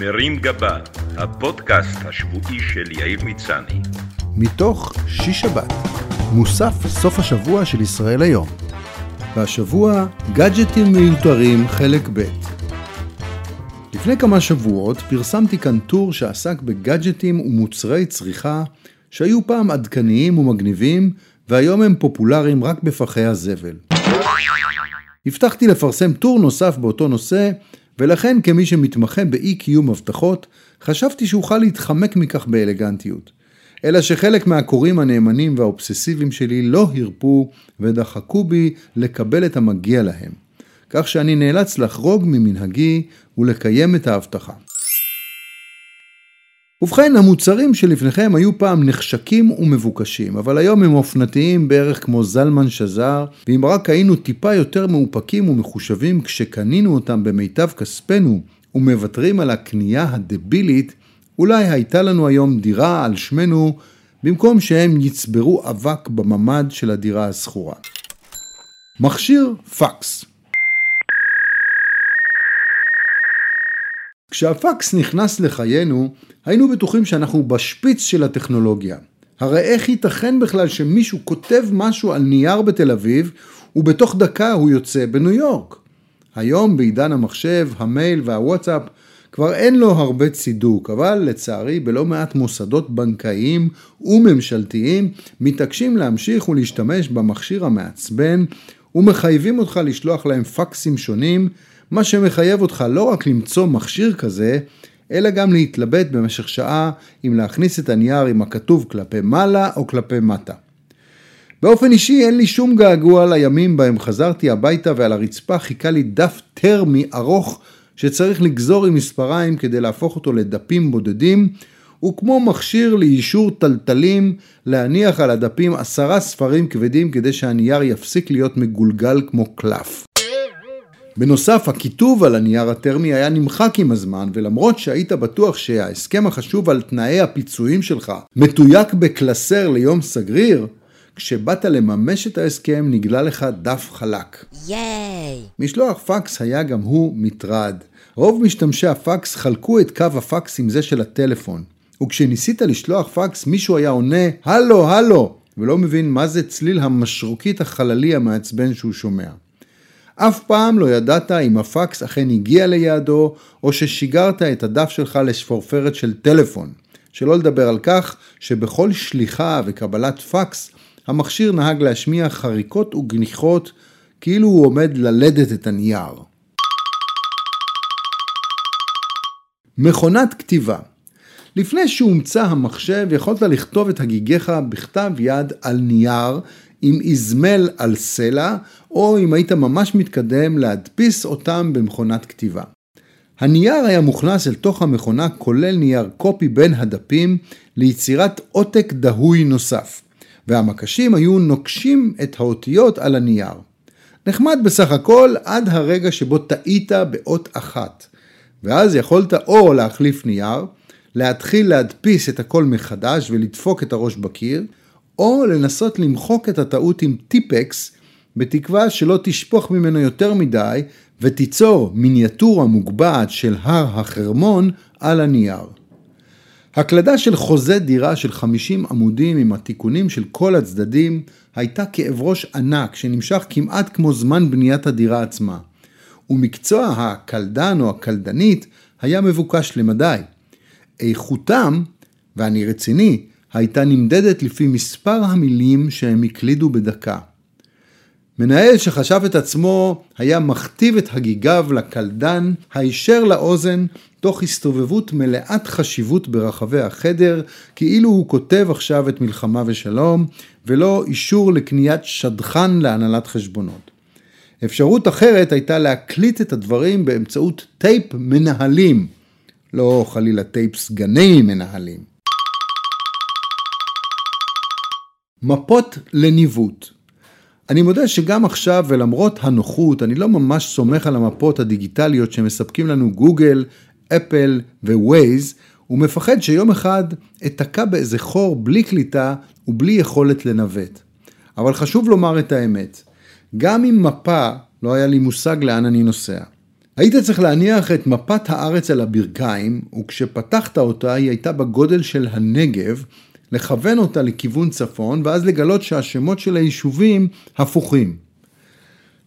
מרים גבה, הפודקאסט השבועי של יאיר מצני. מתוך שיש שבת, מוסף סוף השבוע של ישראל היום. והשבוע, גאדג'טים מיותרים חלק ב'. לפני כמה שבועות פרסמתי כאן טור שעסק בגאדג'טים ומוצרי צריכה שהיו פעם עדכניים ומגניבים והיום הם פופולריים רק בפחי הזבל. הבטחתי לפרסם טור נוסף באותו נושא ולכן כמי שמתמחה באי קיום הבטחות, חשבתי שאוכל להתחמק מכך באלגנטיות. אלא שחלק מהקוראים הנאמנים והאובססיביים שלי לא הרפו ודחקו בי לקבל את המגיע להם. כך שאני נאלץ לחרוג ממנהגי ולקיים את ההבטחה. ובכן, המוצרים שלפניכם היו פעם נחשקים ומבוקשים, אבל היום הם אופנתיים בערך כמו זלמן שזר, ואם רק היינו טיפה יותר מאופקים ומחושבים כשקנינו אותם במיטב כספנו ומוותרים על הקנייה הדבילית, אולי הייתה לנו היום דירה על שמנו, במקום שהם יצברו אבק בממ"ד של הדירה השכורה. מכשיר פקס כשהפקס נכנס לחיינו, היינו בטוחים שאנחנו בשפיץ של הטכנולוגיה. הרי איך ייתכן בכלל שמישהו כותב משהו על נייר בתל אביב, ובתוך דקה הוא יוצא בניו יורק? היום בעידן המחשב, המייל והוואטסאפ, כבר אין לו הרבה צידוק, אבל לצערי בלא מעט מוסדות בנקאיים וממשלתיים מתעקשים להמשיך ולהשתמש במכשיר המעצבן ומחייבים אותך לשלוח להם פקסים שונים מה שמחייב אותך לא רק למצוא מכשיר כזה, אלא גם להתלבט במשך שעה אם להכניס את הנייר עם הכתוב כלפי מעלה או כלפי מטה. באופן אישי אין לי שום געגוע לימים בהם חזרתי הביתה ועל הרצפה חיכה לי דף טרמי ארוך שצריך לגזור עם מספריים כדי להפוך אותו לדפים בודדים, וכמו מכשיר לאישור טלטלים להניח על הדפים עשרה ספרים כבדים כדי שהנייר יפסיק להיות מגולגל כמו קלף. בנוסף, הכיתוב על הנייר הטרמי היה נמחק עם הזמן, ולמרות שהיית בטוח שההסכם החשוב על תנאי הפיצויים שלך מתויק בקלסר ליום סגריר, כשבאת לממש את ההסכם נגלה לך דף חלק. ייי! משלוח פקס היה גם הוא מטרד. רוב משתמשי הפקס חלקו את קו הפקס עם זה של הטלפון. וכשניסית לשלוח פקס מישהו היה עונה הלו הלו ולא מבין מה זה צליל המשרוקית החללי המעצבן שהוא שומע. אף פעם לא ידעת אם הפקס אכן הגיע ליעדו, או ששיגרת את הדף שלך לשפורפרת של טלפון. שלא לדבר על כך שבכל שליחה וקבלת פקס, המכשיר נהג להשמיע חריקות וגניחות כאילו הוא עומד ללדת את הנייר. מכונת כתיבה לפני שהומצא המחשב יכולת לכתוב את הגיגיך בכתב יד על נייר עם איזמל על סלע, או אם היית ממש מתקדם, להדפיס אותם במכונת כתיבה. הנייר היה מוכנס אל תוך המכונה כולל נייר קופי בין הדפים ליצירת עותק דהוי נוסף, והמקשים היו נוקשים את האותיות על הנייר. נחמד בסך הכל עד הרגע שבו טעית באות אחת, ואז יכולת או להחליף נייר, להתחיל להדפיס את הכל מחדש ולדפוק את הראש בקיר, או לנסות למחוק את הטעות עם טיפקס, בתקווה שלא תשפוך ממנו יותר מדי ותיצור מיניאטורה מוגבעת של הר החרמון על הנייר. הקלדה של חוזה דירה של 50 עמודים עם התיקונים של כל הצדדים הייתה כאב ראש ענק שנמשך כמעט כמו זמן בניית הדירה עצמה. ומקצוע הקלדן או הקלדנית היה מבוקש למדי. איכותם, ואני רציני, הייתה נמדדת לפי מספר המילים שהם הקלידו בדקה. מנהל שחשב את עצמו היה מכתיב את הגיגיו לקלדן הישר לאוזן תוך הסתובבות מלאת חשיבות ברחבי החדר כאילו הוא כותב עכשיו את מלחמה ושלום ולא אישור לקניית שדכן להנהלת חשבונות. אפשרות אחרת הייתה להקליט את הדברים באמצעות טייפ מנהלים, לא חלילה טייפ סגני מנהלים. מפות לניווט. אני מודה שגם עכשיו ולמרות הנוחות, אני לא ממש סומך על המפות הדיגיטליות שמספקים לנו גוגל, אפל ווייז, ומפחד שיום אחד אתקע באיזה חור בלי קליטה ובלי יכולת לנווט. אבל חשוב לומר את האמת, גם עם מפה לא היה לי מושג לאן אני נוסע. היית צריך להניח את מפת הארץ על הברכיים, וכשפתחת אותה היא הייתה בגודל של הנגב, לכוון אותה לכיוון צפון, ואז לגלות שהשמות של היישובים הפוכים.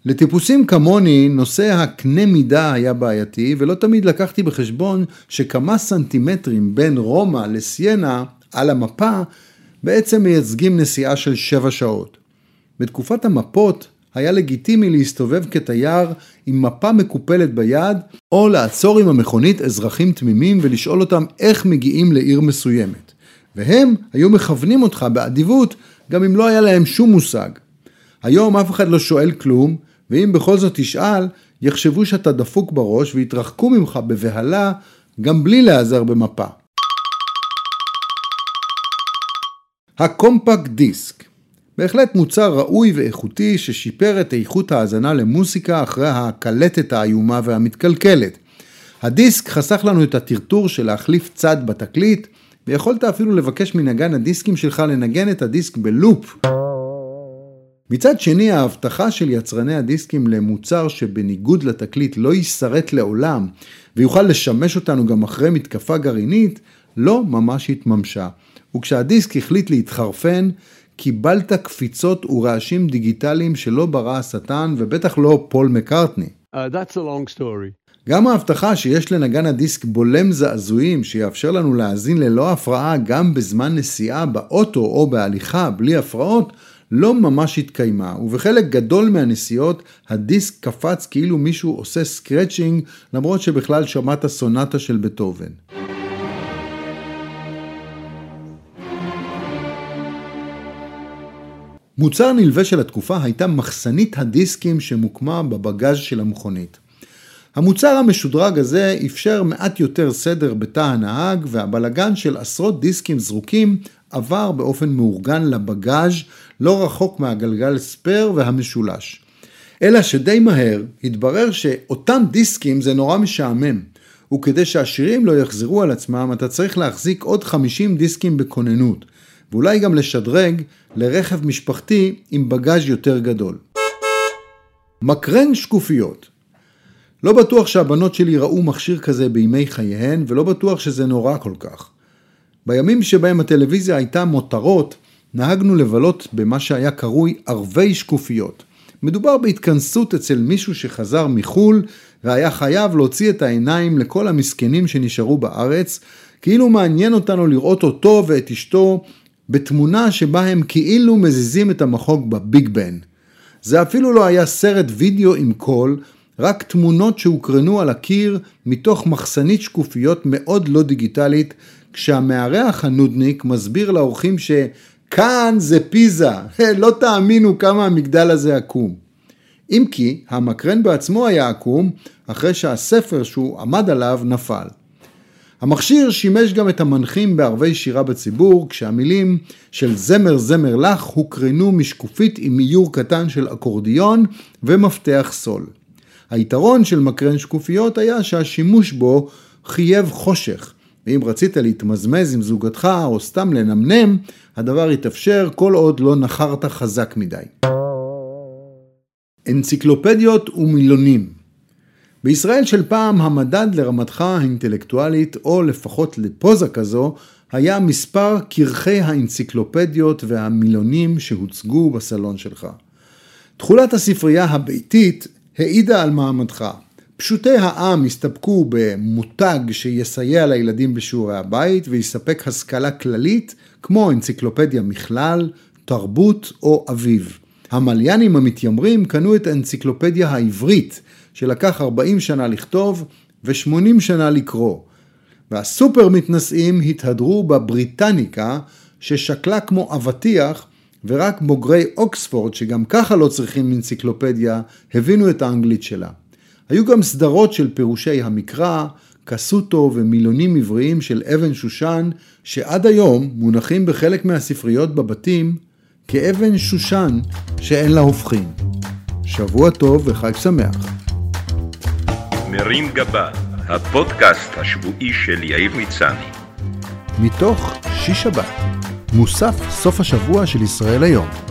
לטיפוסים כמוני, נושא הקנה מידה היה בעייתי, ולא תמיד לקחתי בחשבון שכמה סנטימטרים בין רומא לסיינה על המפה בעצם מייצגים נסיעה של שבע שעות. בתקופת המפות היה לגיטימי להסתובב כתייר עם מפה מקופלת ביד, או לעצור עם המכונית אזרחים תמימים ולשאול אותם איך מגיעים לעיר מסוימת. והם היו מכוונים אותך באדיבות, גם אם לא היה להם שום מושג. היום אף אחד לא שואל כלום, ואם בכל זאת תשאל, יחשבו שאתה דפוק בראש ויתרחקו ממך בבהלה, גם בלי להיעזר במפה. הקומפקט דיסק בהחלט מוצר ראוי ואיכותי ששיפר את איכות ההאזנה למוסיקה אחרי הקלטת האיומה והמתקלקלת. הדיסק חסך לנו את הטרטור של להחליף צד בתקליט, ויכולת אפילו לבקש מנגן הדיסקים שלך לנגן את הדיסק בלופ. מצד שני, ההבטחה של יצרני הדיסקים למוצר שבניגוד לתקליט לא יישרט לעולם ויוכל לשמש אותנו גם אחרי מתקפה גרעינית, לא ממש התממשה. וכשהדיסק החליט להתחרפן, קיבלת קפיצות ורעשים דיגיטליים שלא ברא השטן ובטח לא פול מקארטני. Uh, that's a long story. גם ההבטחה שיש לנגן הדיסק בולם זעזועים שיאפשר לנו להאזין ללא הפרעה גם בזמן נסיעה באוטו או בהליכה בלי הפרעות לא ממש התקיימה, ובחלק גדול מהנסיעות הדיסק קפץ כאילו מישהו עושה scratching למרות שבכלל שמעת סונטה של בטהובן. מוצר נלווה של התקופה הייתה מחסנית הדיסקים שמוקמה בבגאז' של המכונית. המוצר המשודרג הזה אפשר מעט יותר סדר בתא הנהג והבלגן של עשרות דיסקים זרוקים עבר באופן מאורגן לבגאז' לא רחוק מהגלגל ספייר והמשולש. אלא שדי מהר התברר שאותם דיסקים זה נורא משעמם, וכדי שהשירים לא יחזרו על עצמם אתה צריך להחזיק עוד 50 דיסקים בכוננות, ואולי גם לשדרג לרכב משפחתי עם בגאז' יותר גדול. מקרן שקופיות לא בטוח שהבנות שלי ראו מכשיר כזה בימי חייהן, ולא בטוח שזה נורא כל כך. בימים שבהם הטלוויזיה הייתה מותרות, נהגנו לבלות במה שהיה קרוי ערבי שקופיות. מדובר בהתכנסות אצל מישהו שחזר מחו"ל והיה חייב להוציא את העיניים לכל המסכנים שנשארו בארץ, כאילו מעניין אותנו לראות אותו ואת אשתו בתמונה שבה הם כאילו מזיזים את המחוג בביג בן. זה אפילו לא היה סרט וידאו עם קול, רק תמונות שהוקרנו על הקיר מתוך מחסנית שקופיות מאוד לא דיגיטלית, כשהמארח הנודניק מסביר לאורחים שכאן זה פיזה, לא תאמינו כמה המגדל הזה עקום. אם כי המקרן בעצמו היה עקום, אחרי שהספר שהוא עמד עליו נפל. המכשיר שימש גם את המנחים בערבי שירה בציבור, כשהמילים של זמר זמר לך הוקרנו משקופית עם איור קטן של אקורדיון ומפתח סול. היתרון של מקרן שקופיות היה שהשימוש בו חייב חושך, ואם רצית להתמזמז עם זוגתך או סתם לנמנם, הדבר יתאפשר כל עוד לא נחרת חזק מדי. אנציקלופדיות ומילונים בישראל של פעם המדד לרמתך האינטלקטואלית, או לפחות לפוזה כזו, היה מספר כרכי האנציקלופדיות והמילונים שהוצגו בסלון שלך. תכולת הספרייה הביתית העידה על מעמדך. פשוטי העם הסתפקו במותג שיסייע לילדים בשיעורי הבית ויספק השכלה כללית כמו אנציקלופדיה מכלל, תרבות או אביב. המליינים המתיימרים קנו את האנציקלופדיה העברית שלקח 40 שנה לכתוב ו-80 שנה לקרוא. והסופר מתנשאים התהדרו בבריטניקה ששקלה כמו אבטיח ורק בוגרי אוקספורד שגם ככה לא צריכים אנציקלופדיה הבינו את האנגלית שלה. היו גם סדרות של פירושי המקרא, קסוטו ומילונים עבריים של אבן שושן שעד היום מונחים בחלק מהספריות בבתים כאבן שושן שאין לה הופכין. שבוע טוב וחג שמח. מרים גבה, הפודקאסט השבועי של יאיר מצני. מתוך שיש שבת, מוסף סוף השבוע של ישראל היום.